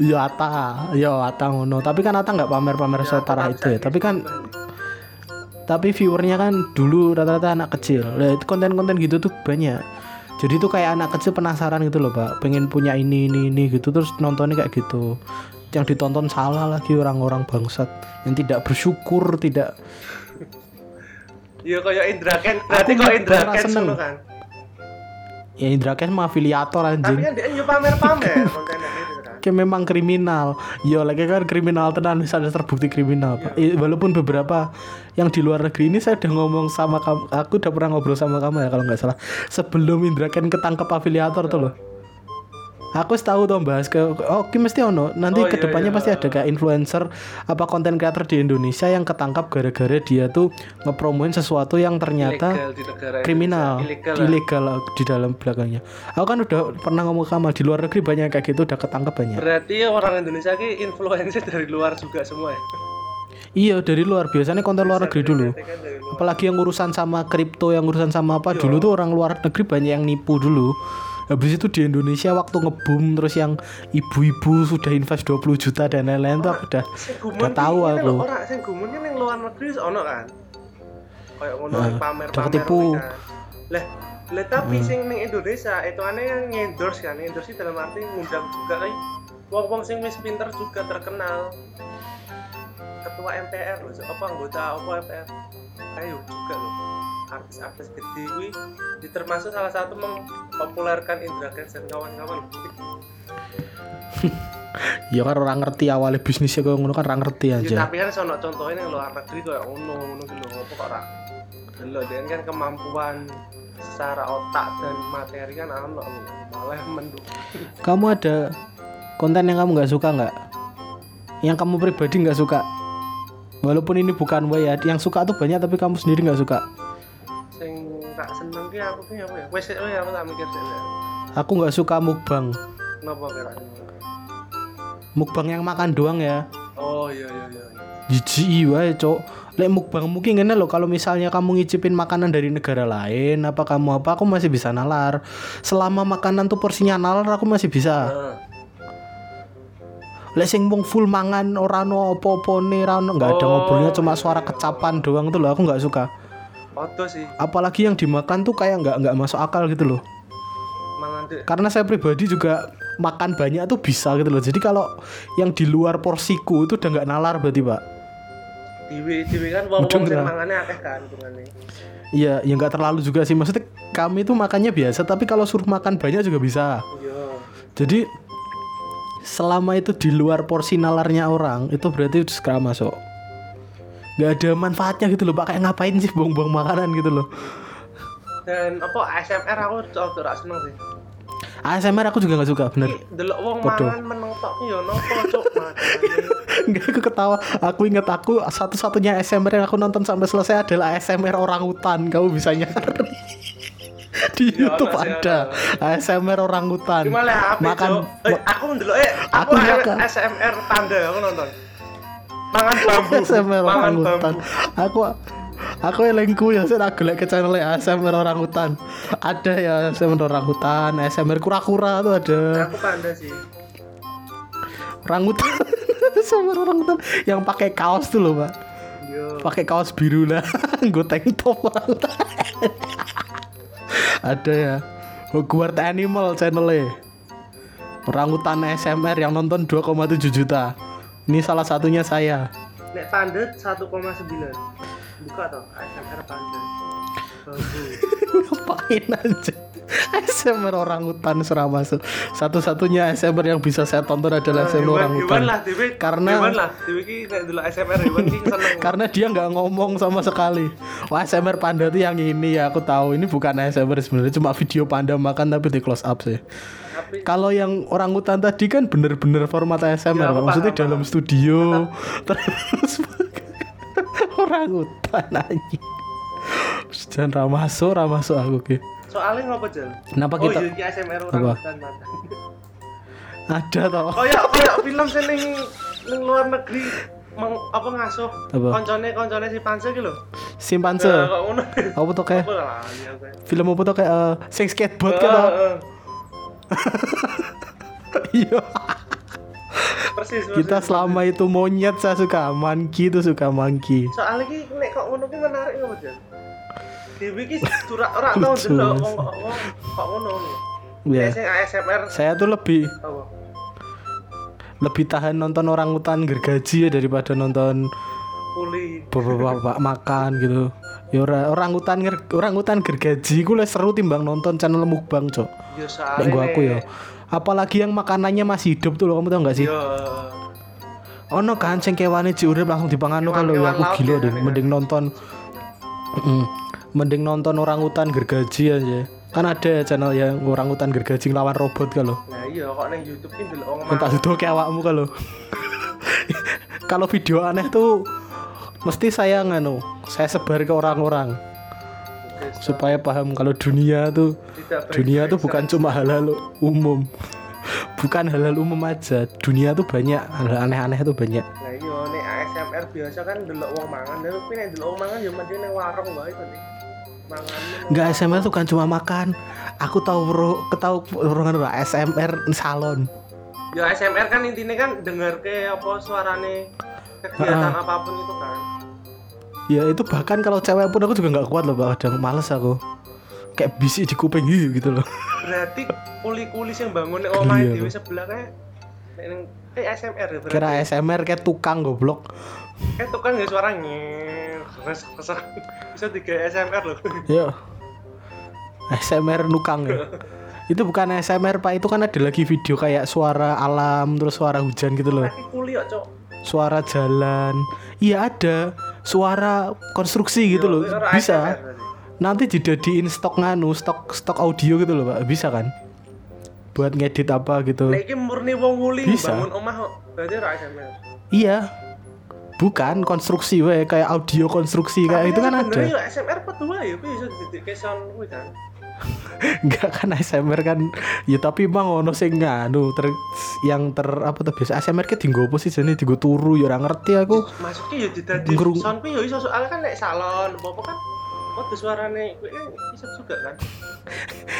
S2: Ya Ata, ya Ata ngono. Tapi kan Ata nggak pamer-pamer
S3: Ya, tetap
S2: itu ya. Tapi kan tapi viewernya kan dulu rata-rata anak kecil. Lah itu konten-konten gitu tuh banyak. Jadi tuh kayak anak kecil penasaran gitu loh, Pak. Pengen punya ini ini ini gitu terus nontonnya kayak gitu. Yang ditonton salah lagi orang-orang bangsat yang tidak bersyukur, tidak
S3: Iya kayak Indra Ken, berarti kok Indra Ken
S2: seneng.
S3: kan.
S2: Ya Indra Ken mah afiliator
S3: Tapi
S2: anjing.
S3: kan dia pamer-pamer [LAUGHS] gitu kan.
S2: Kayak memang kriminal. Yo lagi kan kriminal tenan misalnya terbukti kriminal. Pak. I- Walaupun beberapa yang di luar negeri ini saya udah ngomong sama kamu, aku udah pernah ngobrol sama kamu ya kalau nggak salah. Sebelum Indra Ken ketangkep afiliator tuh loh. Aku tahu tuh bahas ke oh ki mesti ono. Nanti
S3: Oh, iya,
S2: ke depannya
S3: iya.
S2: pasti ada kayak influencer apa konten creator di Indonesia yang ketangkap gara-gara dia tuh ngepromoin sesuatu yang ternyata
S3: Ilegal di
S2: kriminal.
S3: Ilegal.
S2: ilegal di dalam belakangnya. Aku kan udah pernah ngomong sama di luar negeri banyak kayak gitu udah ketangkep banyak.
S3: Berarti orang Indonesia ki influencer dari luar juga semua ya.
S2: iya dari luar. Biasanya konten luar negeri dulu.
S3: kan
S2: apalagi yang urusan sama kripto yang urusan sama apa. Dulu tuh orang luar negeri banyak yang nipu dulu habis itu di Indonesia waktu ngebum terus yang ibu-ibu sudah invest 20 juta dan lain-lain tuh aku udah udah tahu aku.
S3: lho, Ora sing gumun ki ning luar negeri ono kan. Kayak ngono
S2: Nah, ketipu.
S3: kuwi kan. Lah, lah tapi
S2: Hmm.
S3: sing ning Indonesia itu aneh yang endorse kan, endorse dalam arti ngundang juga kan wong-wong sing wis pinter juga terkenal. Ketua MPR loh, apa anggota apa MPR? Ayo juga loh. Artis-artis gede di termasuk salah satu mempopulerkan Indra Kents dan kawan-kawan. [LAUGHS]
S2: ya kan orang ngerti awalnya bisnisnya kayak ngono kan orang ngerti
S3: Ya,
S2: aja
S3: tapi kan sono contohnya yang luar negeri kayak ngono ngono gitu apa kok ora? Lho, dia kan kemampuan secara otak dan materi kan ono malah menduk. [LAUGHS]
S2: Kamu ada konten yang kamu nggak suka nggak? Yang kamu pribadi nggak suka? Walaupun ini bukan way ya yang suka tuh banyak tapi kamu sendiri nggak suka
S3: sing tak seneng ki aku ki apa ya? Wes oh ya aku tak mikir sih ya.
S2: aku nggak suka mukbang.
S3: Kenapa kira
S2: mukbang yang makan doang ya.
S3: Oh iya iya iya
S2: jijik wae cok. Lek mukbang mungkin ngene loh kalau misalnya kamu ngicipin makanan dari negara lain apa kamu apa aku masih bisa nalar. Selama makanan tuh porsinya nalar aku masih bisa.
S3: Nah,
S2: Lek sing mung full mangan ora ono apa-apane, ora ono nggak ada
S3: Oh,
S2: ngobrolnya cuma
S3: iya,
S2: suara
S3: iya.
S2: kecapan doang tuh loh aku nggak suka.
S3: Odo sih
S2: Apalagi yang dimakan tuh kayak nggak nggak masuk akal gitu loh.
S3: mangan dek
S2: Karena saya pribadi juga makan banyak tuh bisa gitu loh. Jadi kalau yang di luar porsiku itu udah nggak nalar berarti pak.
S3: Dewi Dewi kan wong wong sing akeh kan
S2: Iya, ya nggak terlalu juga sih. Maksudnya kami tuh makannya biasa, tapi kalau suruh makan banyak juga bisa.
S3: iya
S2: Jadi selama itu di luar porsi nalarnya orang, itu berarti segera masuk. Gak ada manfaatnya gitu loh, pak. Kayak ngapain sih buang-buang makanan gitu loh.
S3: dan apa ASMR aku tuh rak seneng sih
S2: ASMR aku juga nggak suka, bener.
S3: Delok wong mangan meneng tok ki ya nopo makane. [LAUGHS]
S2: Enggak aku ketawa. Aku inget aku satu-satunya ASMR yang aku nonton sampai selesai adalah ASMR orang hutan. Kamu bisa nyari. [LAUGHS] Di
S3: Ya,
S2: YouTube ada ASMR orang hutan. Makan.
S3: Eh, aku ndelok eh aku,
S2: Aku.
S3: ASMR tanda aku nonton. Mangan bambu. [LAUGHS]
S2: ASMR orang hutan. Aku aku elengku ya saya golek ke channel ASMR orang hutan. Ada ya ASMR orang hutan, ASMR kura-kura tuh ada.
S3: Aku panda sih.
S2: Orang hutan. [LAUGHS] ASMR orang hutan yang pakai kaos tuh loh, Pak. Pakai kaos biru lah [LAUGHS] gue tank top ada ya Hogwarts Animal channelnya orangutan ASMR yang nonton 2,7 juta ini salah satunya saya
S3: Nek tanda 1,9. Buka toh ASMR. Bambu. [LAUGHS]
S2: ngapain aja ASMR orangutan serah masuk satu-satunya ASMR yang bisa saya tonton adalah ASMR
S3: Hewan-
S2: orangutan
S3: hewan lah Dewi.
S2: Karena-
S3: lah ki ASMR ki [LAUGHS]
S2: karena dia nggak ngomong sama sekali. Wah, ASMR panda tuh yang ini ya aku tahu ini bukan ASMR sebenarnya cuma video panda makan tapi di close up sih.
S3: Tapi
S2: Kalau yang orang hutan tadi kan bener-bener format ASMR,
S3: Ya,
S2: maksudnya
S3: paham,
S2: dalam studio terus [LAUGHS] orang hutan aja. Jangan ramasuk, ramasuk aku ki.
S3: soalnya ngopo Jel?
S2: Kenapa
S3: Oh
S2: kita
S3: iya ki ASMR
S2: Apa?
S3: orang hutan mata.
S2: ada toh?
S3: Oh ya, oh ya film ning ning luar negeri meng, apa ngasuh
S2: Apa?
S3: koncone koncone si Panse. Nah, kok ngono.
S2: Apa tuh kayak
S3: Apa lah ya kayak.
S2: film apa tuh kayak eh, sing skateboard kan?
S3: Eh,
S2: toh?
S3: eh, [LAUGHS]
S2: Iya.
S3: Persis.
S2: Kita
S3: persis.
S2: selama itu monyet saya suka, monkey itu suka monkey.
S3: soalnya ki nek kok ngono ki menarik ngopo Jel? Dewi ki surak ora tau delok wong kok ngono.
S2: Ya.
S3: ASMR
S2: Saya tuh lebih
S3: apa?
S2: lebih tahan nonton orang hutan gergaji ya daripada nonton bapak-bapak makan gitu. Ya ora orang hutan ger- orang hutan gergaji gue seru timbang nonton channel mukbang, Cok.
S3: Ya
S2: Nek
S3: soalnya
S2: gua aku ya. Apalagi yang makanannya masih hidup tuh loh, kamu tau gak sih?
S3: Yo.
S2: Ono kan sing kewane urip langsung dipangano kalau
S3: Kewan-
S2: ya aku gila deh,
S3: ya,
S2: mending nonton Mm, mending nonton orang hutan gergaji aja. Kan ada ya channel yang orang hutan gergaji ngelawan robot kalau.
S3: Nah iya kok nang YouTube ki delok wong
S2: Entah
S3: mangan.
S2: itu kayak awakmu kalau. [LAUGHS] kalau video aneh tuh mesti saya nganu, saya sebar ke orang-orang supaya paham kalau dunia tuh
S3: tidak
S2: dunia tuh bukan cuma hal-hal umum. Bukan hal-hal umum aja. Dunia tuh banyak hal aneh-aneh tuh banyak.
S3: Nah iya nek ASMR biasa kan delok wong mangan, kuwi nek delok wong mangan ya mesti ning warung wae to nih. Mangan.
S2: Enggak ASMR tuh kan cuma makan. Aku tahu bro, ketahu orang ora ASMR salon.
S3: Ya ASMR kan intinya kan denger ke apa suarane kegiatan apa pun itu kan.
S2: Ya itu bahkan kalau cewek pun aku juga nggak kuat loh, kadang males aku. Kayak bisik di kuping gitu loh.
S3: Berarti kuli-kuli sing bangun nek omahe
S2: Iya,
S3: dhewe sebelah nek ning eh ASMR ya berarti.
S2: Kira ASMR kayak tukang goblok.
S3: Tuh kan ya suara ngir. Bisa tiga ASMR loh.
S2: Ya. ASMR nukang ya. [LAUGHS] itu bukan ASMR Pak, itu kan ada lagi video kayak suara alam terus suara hujan gitu loh.
S3: Tapi kuli kok, Cok.
S2: Suara jalan. Iya ada. Suara konstruksi gitu loh.
S3: Ora
S2: Bisa.
S3: Berarti.
S2: nanti dijadiin stok nganu stok stok audio gitu loh pak bisa kan buat ngedit apa gitu
S3: iki murni wong kuli
S2: Bisa.
S3: bangun omah. Berarti
S2: iya bukan konstruksi we kayak audio konstruksi kayak itu kan ada
S3: Ya apa tuh ya? Sound kan.
S2: Enggak kan ASMR kan ya tapi emang ono sing nganu ter yang ter apa tuh biasa ASMR ke tinggo apa sih jane tinggo turu ya ora ngerti aku
S3: Maksudnya ya didadi
S2: Ngerung-
S3: sound kuwi ya iso soalnya kan nek salon apa-apa kan Oh, suarane gue kan bisa juga kan.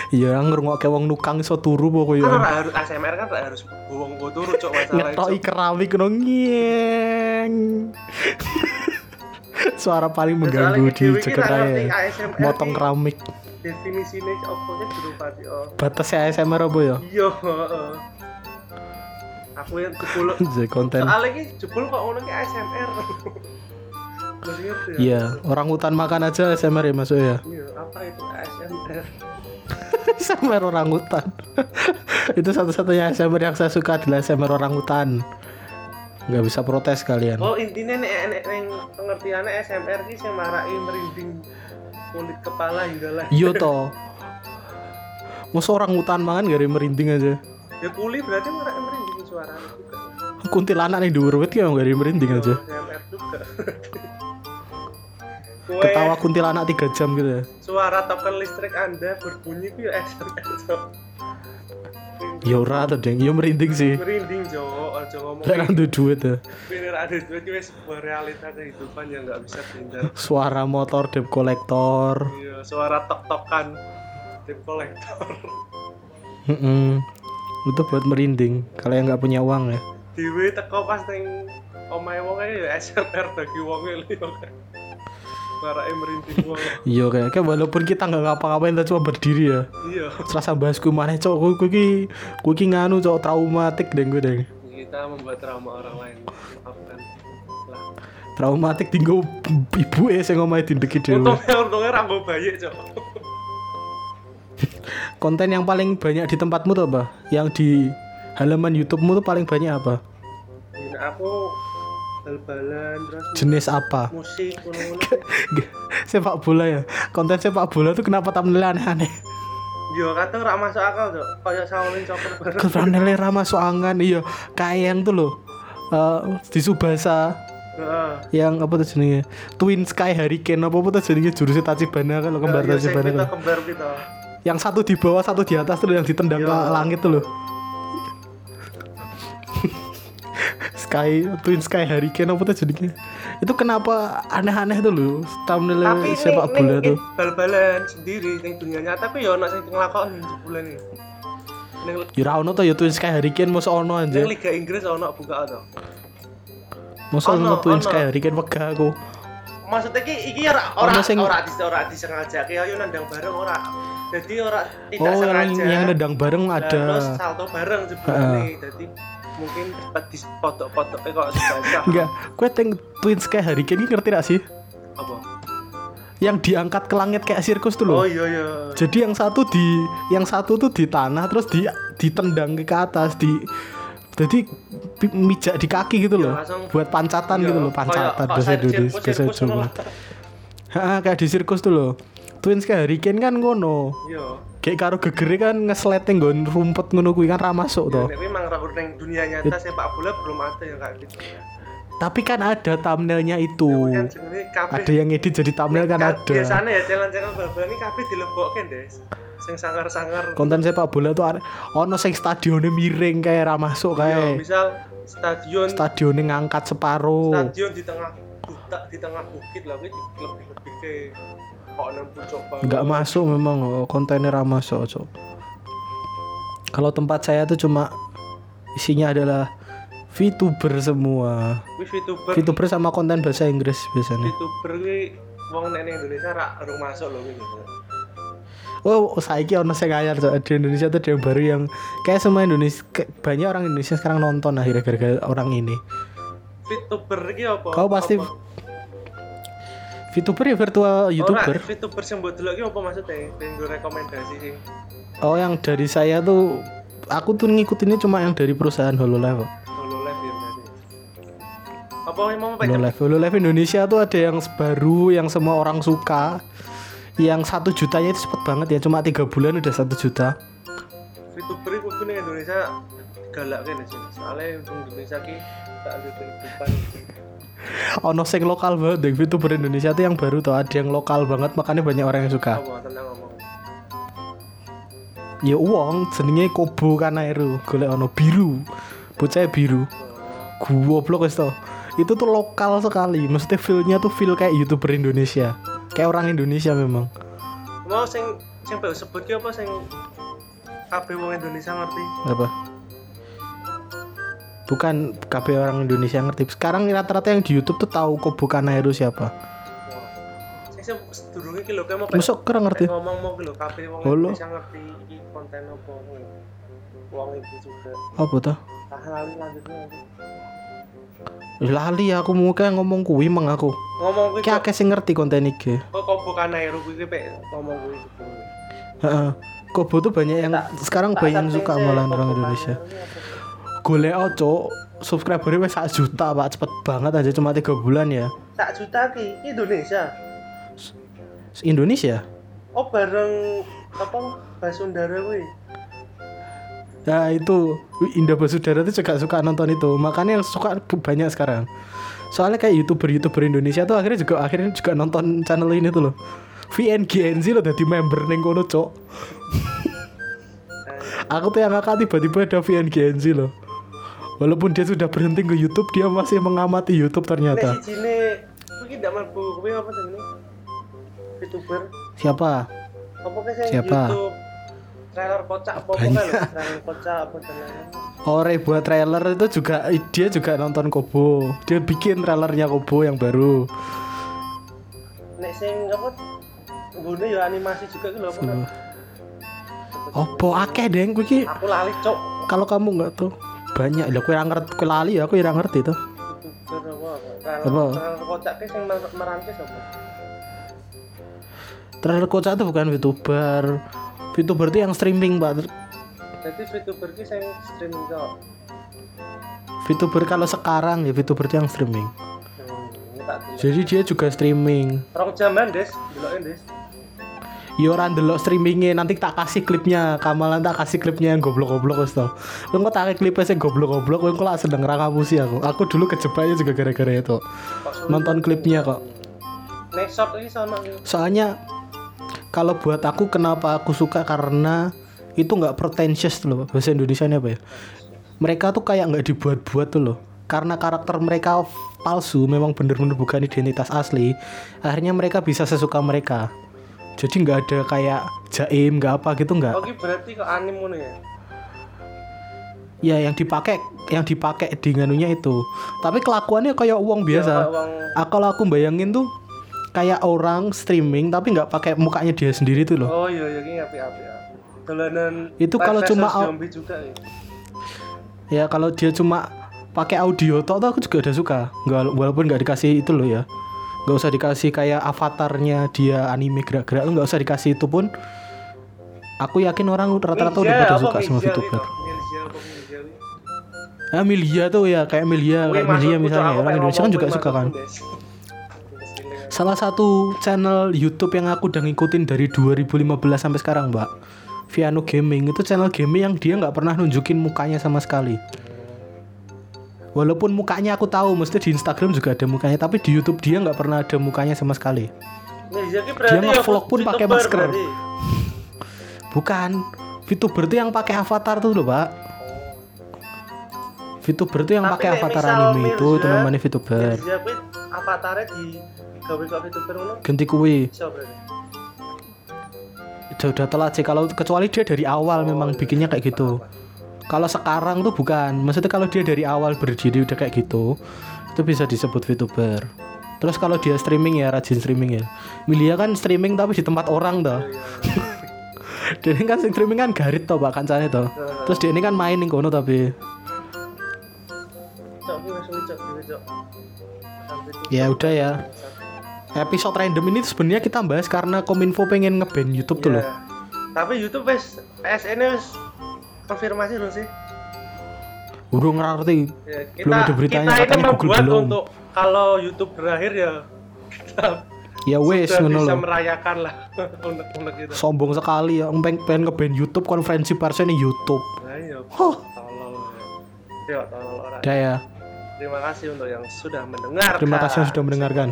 S2: Iya [LAUGHS] ngrungokke wong nukang iso turu apa
S3: Kan
S2: ya.
S3: ora harus ASMR kan ora harus wong gue turu cok masalah [LAUGHS]
S2: Ngetoki keramik ngono. [LAUGHS] Suara paling mengganggu di Jakarta ya. Motong keramik.
S3: Definisine opo nya durung pati oh.
S2: Batasnya ASMR apa ya?
S3: Iya, heeh. Aku yang jebul [LAUGHS]
S2: Jadi konten.
S3: soalnya ki jebul kok ngono ki ASMR. [LAUGHS] Ya?
S2: Iya, orang hutan makan aja ASMR ya masuk ya.
S3: Iya, apa itu ASMR?
S2: ASMR [LAUGHS] orang hutan. Itu satu-satunya ASMR yang saya suka adalah ASMR orang hutan. Nggak bisa protes kalian.
S3: Oh intinya nek nek ning pengertiannya ASMR ki sing marai merinding kulit kepala hingga lah.
S2: Iya toh. Masa orang hutan mangan gak ada merinding aja.
S3: Ya kuli berarti marai merinding suaranya juga.
S2: Kuntilanak nih wit ya gak ada merinding aja.
S3: Kue, [LAUGHS]
S2: Ketawa kuntilanak 3 jam gitu ya.
S3: suara token listrik Anda berbunyi ku ya.
S2: Ya ora tuh deng, ya merinding sih.
S3: Merinding Jo, aja ngomong
S2: Lek nang duwe duit ya.
S3: Bener ada duit itu sebuah realita kehidupan yang nggak bisa dihindari. [LAUGHS]
S2: Suara motor debt collector.
S3: Iya, suara tok-tokan tip kolektor.
S2: Mm-mm. Itu buat merinding. Kalian nggak punya uang ya.
S3: Dewe teko pas ning omahe wong ya SMR bagi wong e liyo. Suara merinding wong.
S2: Iya kayak, kayak walaupun kita nggak ngapa-ngapain kita cuma berdiri ya.
S3: Iya.
S2: Serasa bahas ku mana cok, ku ku ki ku ki nganu cok traumatik deng gue deng.
S3: Kita membuat trauma orang lain. Maafkan. Lah.
S2: Traumatik tinggal ibu eh sing ngomahe dindeki dhewe.
S3: Untungnya untungnya rambo bayi, Cok.
S2: Konten yang paling banyak di tempatmu tuh apa? Yang di halaman YouTube-mu tuh paling banyak apa?
S3: Ini aku bal-balan terus
S2: Jenis apa?
S3: musik
S2: sepak bola ya. Konten sepak bola tuh kenapa thumbnail aneh-aneh?
S3: Yo kadang ora masuk akal, Cok. Kayak Shaolin Soccer bareng.
S2: Thumbnail ra masuk angan iya. Kayak yang tuh loh. eh, di Subasa yang apa tuh jenenge Twin Sky Hurricane apa apa tuh jenenge jurusnya Tachibana kan lo kembar
S3: sing
S2: Tachibana kan.
S3: kembar kita.
S2: yang satu di bawah satu di atas tuh yang ditendang ke
S3: Iya.
S2: langit tuh loh Sky Twin Sky Hurricane apa tuh jadinya itu kenapa aneh-aneh tuh loh thumbnail
S3: Tapi
S2: sepak
S3: ning-
S2: bola
S3: ning-
S2: tuh
S3: bal-balan sendiri ning dunia nyata tapi yo ono sing nglakoni jebulan iki. Ning
S2: ya ra ono tuh ya Twin Sky Hurricane masa ono aja
S3: Liga Inggris ono buka to.
S2: masa
S3: Ono,
S2: Twin. Sky Hurricane wegah aku
S3: Maksudnya ki iki ora ora
S2: sing-
S3: ora ora disengaja ki ayo nandang bareng ora. Jadi ora tidak
S2: oh yang
S3: sengaja.
S2: yang nendang bareng ada
S3: Terus salto bareng jebulane. Jadi mungkin di foto-foto eh kok
S2: enggak kue teng Twin Sky Hurricane ini ngerti gak sih
S3: Apa?
S2: yang diangkat ke langit kayak sirkus tuh loh
S3: Oh iya iya.
S2: Jadi yang satu di yang satu tuh di tanah terus di ditendang ke atas di jadi mijak di kaki gitu loh.
S3: langsung-
S2: buat pancatan
S3: Iya,
S2: gitu loh,
S3: kayak-
S2: pancatan
S3: kayak
S2: bahasa Indonesia, bahasa Jawa. Heeh, kayak di sirkus tuh loh. Twins kayak Hurricane kan ngono.
S3: Iya.
S2: Kayak karo gegere kan ngesleting nggon rumput ngono kuwi kan ra masuk
S3: Ya,
S2: toh.
S3: nek memang ra ning dunia nyata sepak bola belum ada yang kayak gitu.
S2: Tapi kan ada thumbnailnya itu.
S3: Kan kabeh
S2: Ada yang edit jadi thumbnail kan
S3: Ka-
S2: ada.
S3: Biasanya ya challenge-challenge bal-balan ini kabeh dilebokke, Des. Sing sangar-sangar.
S2: Konten sepak bola tuh ada ono sing stadionnya miring kayak ra masuk
S3: Iya,
S2: kayak
S3: misal stadion
S2: stadionnya ngangkat separuh.
S3: stadion di tengah buta di tengah bukit lah kuwi lebih
S2: nggak masuk memang oh, kontainer masuk cok kalau tempat saya tuh cuma isinya adalah VTuber semua
S3: VTuber.
S2: VTuber sama konten bahasa Inggris biasanya
S3: VTuber kuwi wong nek Indonesia ra urung masuk lho kuwi.
S2: oh saiki ono sing anyar di Indonesia tuh ada yang baru yang kayak semua Indonesia banyak orang Indonesia sekarang nonton akhirnya gara-gara orang ini
S3: VTuber iki apa?
S2: Kau pasti
S3: Apa?
S2: VTuber ya virtual
S3: Ora,
S2: YouTuber
S3: VTuber sing mbok delok apa maksudnya? Ben nggo rekomendasi sing
S2: oh yang dari saya tuh aku tuh ngikutinnya cuma yang dari perusahaan Hololive.
S3: Hololive ya berarti. Apa yang mau apa
S2: Hololive Hololive Indonesia tuh ada yang baru yang semua orang suka yang satu jutanya itu cepet banget ya cuma tiga bulan udah satu juta
S3: VTuber itu ning Indonesia galak kan sih. Soalnya wong Indonesia ki tak ada kehidupan.
S2: Ono sing lokal banget deh VTuber Indonesia tuh yang baru tuh ada yang lokal banget makanya banyak orang yang suka. Ya uang jenenge Kobo Kanairu. Golek ono biru. Bocah biru. Goblok wis toh. Itu tuh lokal sekali. Maksudnya feelnya tuh feel kayak youtuber Indonesia. Kayak orang Indonesia memang.
S3: Mau sing sing mbak sebut ki apa sing kabeh wong Indonesia ngerti?
S2: Apa bukan KB orang Indonesia ngerti. Sekarang rata-rata yang di YouTube tuh tahu kok bukan Nairu siapa.
S3: Sedurunge ki lho
S2: masuk kurang ngerti.
S3: ngomong mau ki lho kabeh wong. Indonesia ngerti iki konten apa wong iki juga.
S2: Apa
S3: lali lanjutnya.
S2: Lali aku mau kayak ngomong kuwi mang aku.
S3: Ngomong kuwi
S2: kayak akeh sing ngerti konten iki.
S3: Kok kok bukan Nairu kuwi pe ngomong kuwi
S2: Heeh. Kobo tuh banyak yang sekarang banyak yang suka malah orang Indonesia. Golek oco subscribernya wes 1 juta pak. Cepet banget aja cuma tiga bulan ya.
S3: Sak juta ki Indonesia?
S2: Indonesia?
S3: Oh bareng apa Basundara kuwi?
S2: Nah itu Indah Basudara tuh juga suka nonton itu. Makanya yang suka banyak sekarang. Soalnya kayak youtuber-youtuber Indonesia tuh akhirnya juga akhirnya juga nonton channel ini tuh loh. VNGNZ loh jadi member neng kono cok. Aku tuh yang ngakak tiba-tiba ada VNGNZ loh Walaupun dia sudah berhenti ke YouTube Dia masih mengamati YouTube ternyata. Siapa? Siapa?
S3: YouTube? Trailer kocak apa trailer kocak apa
S2: Ore buat trailer itu juga Dia juga nonton Kobo. Dia bikin trailernya Kobo yang baru.
S3: Nek sing apa? Nggone ya animasi juga ki lho apa
S2: Opo akeh deng? Kuwi
S3: aku lali cok
S2: kalau kamu nggak tuh banyak lah aku yang ngerti aku lali ya aku yang ngerti
S3: youtuber apa? Kocak ki sing mer- merantis apa?
S2: Trailer kocak tuh bukan VTuber. VTuber tuh yang streaming pak
S3: jadi youtuber ki sing streaming kok
S2: VTuber kalau sekarang ya VTuber tuh yang streaming.
S3: Hmm,
S2: jadi dia juga streaming.
S3: Rong jaman des. Deloke des
S2: orang delok streamingnya nanti tak kasih klipnya. Kamalan tak kasih klipnya yang goblok-goblok wis tau lu nggak tak klipnya sih goblok-goblok lu kok sedang sih aku. Aku dulu kejebaknya juga gara-gara itu. Nonton klipnya kok.
S3: Next shot ini sama
S2: soalnya kalau buat aku kenapa aku suka? Karena itu nggak pretentious tuh loh. Bahasa Indonesia apa ya? Mereka tuh kayak nggak dibuat-buat tuh loh. Karena karakter mereka palsu memang bener-bener bukan identitas asli akhirnya mereka bisa sesuka mereka jadi nggak ada kayak jaim nggak apa gitu nggak?
S3: Oke berarti kok anim ngono ya?
S2: Ya yang dipakai yang dipakai di nganunya itu. Tapi kelakuannya kayak uang biasa.
S3: Ya, uang.
S2: Ah, kalau aku bayangin tuh kayak orang streaming tapi nggak pakai mukanya dia sendiri tuh loh.
S3: Oh iya iya ini api api. Dolanan
S2: Itu kalau cuma
S3: zombie juga ya.
S2: ya kalau dia cuma pakai audio tok tuh aku juga udah suka. Nggak walaupun nggak dikasih itu loh ya nggak usah dikasih kayak avatarnya dia anime gerak-gerak tuh nggak usah dikasih itu pun. Aku yakin orang rata-rata udah pada suka sama VTuber. ah Milia tuh ya kayak Milia kayak Milia misalnya. orang Indonesia kan juga suka kan? salah satu channel YouTube yang aku udah ngikutin dari 2015 sampai sekarang mbak. Viano Gaming itu channel gaming yang dia nggak pernah nunjukin mukanya sama sekali walaupun mukanya aku tahu mesti di Instagram juga ada mukanya tapi di YouTube dia nggak pernah ada mukanya sama sekali.
S3: Ninja ini berarti ya
S2: nge-vlog pun pakai masker.
S3: berarti.
S2: bukan. VTuber tuh yang pakai avatar tuh loh pak. VTuber tuh yang pakai avatar anime itu itu namanya VTuber
S3: avatarnya di gawe kok VTuber
S2: ganti kuwi.
S3: Berarti.
S2: udah telat sih. Kalau kecuali dia dari awal memang bikinnya kayak gitu kalau sekarang tuh bukan. Maksudnya kalau dia dari awal berdiri udah kayak gitu itu bisa disebut VTuber. Terus kalau dia streaming ya rajin streaming ya. Milia kan streaming tapi di tempat orang toh. [LAUGHS] Dia ini kan streaming kan garit toh pak kancane toh. Terus dia ini kan main nih kono tapi.
S3: Tuh.
S2: ya udah ya. Episode random ini tuh sebenarnya kita bahas karena Kominfo pengen ngeban YouTube tuh
S3: Iya.
S2: loh.
S3: Tapi YouTube wis PSN wis konfirmasi belum sih?
S2: udah ngerti
S3: Ya, kita,
S2: Belum ada beritanya,
S3: kita ini
S2: Google belum.
S3: untuk kalau YouTube berakhir ya kita [LAUGHS]
S2: ya wes
S3: sudah
S2: ngono
S3: bisa
S2: loh
S3: merayakan lah [LAUGHS] unek-unek gitu.
S2: sombong sekali ya pengen pengen ngeband YouTube konferensi persnya nih YouTube
S3: Nah, iya.
S2: Huh.
S3: Tolol. Ya, tolol orang.
S2: ya
S3: Terima kasih untuk yang sudah mendengarkan.
S2: terima kasih yang sudah mendengarkan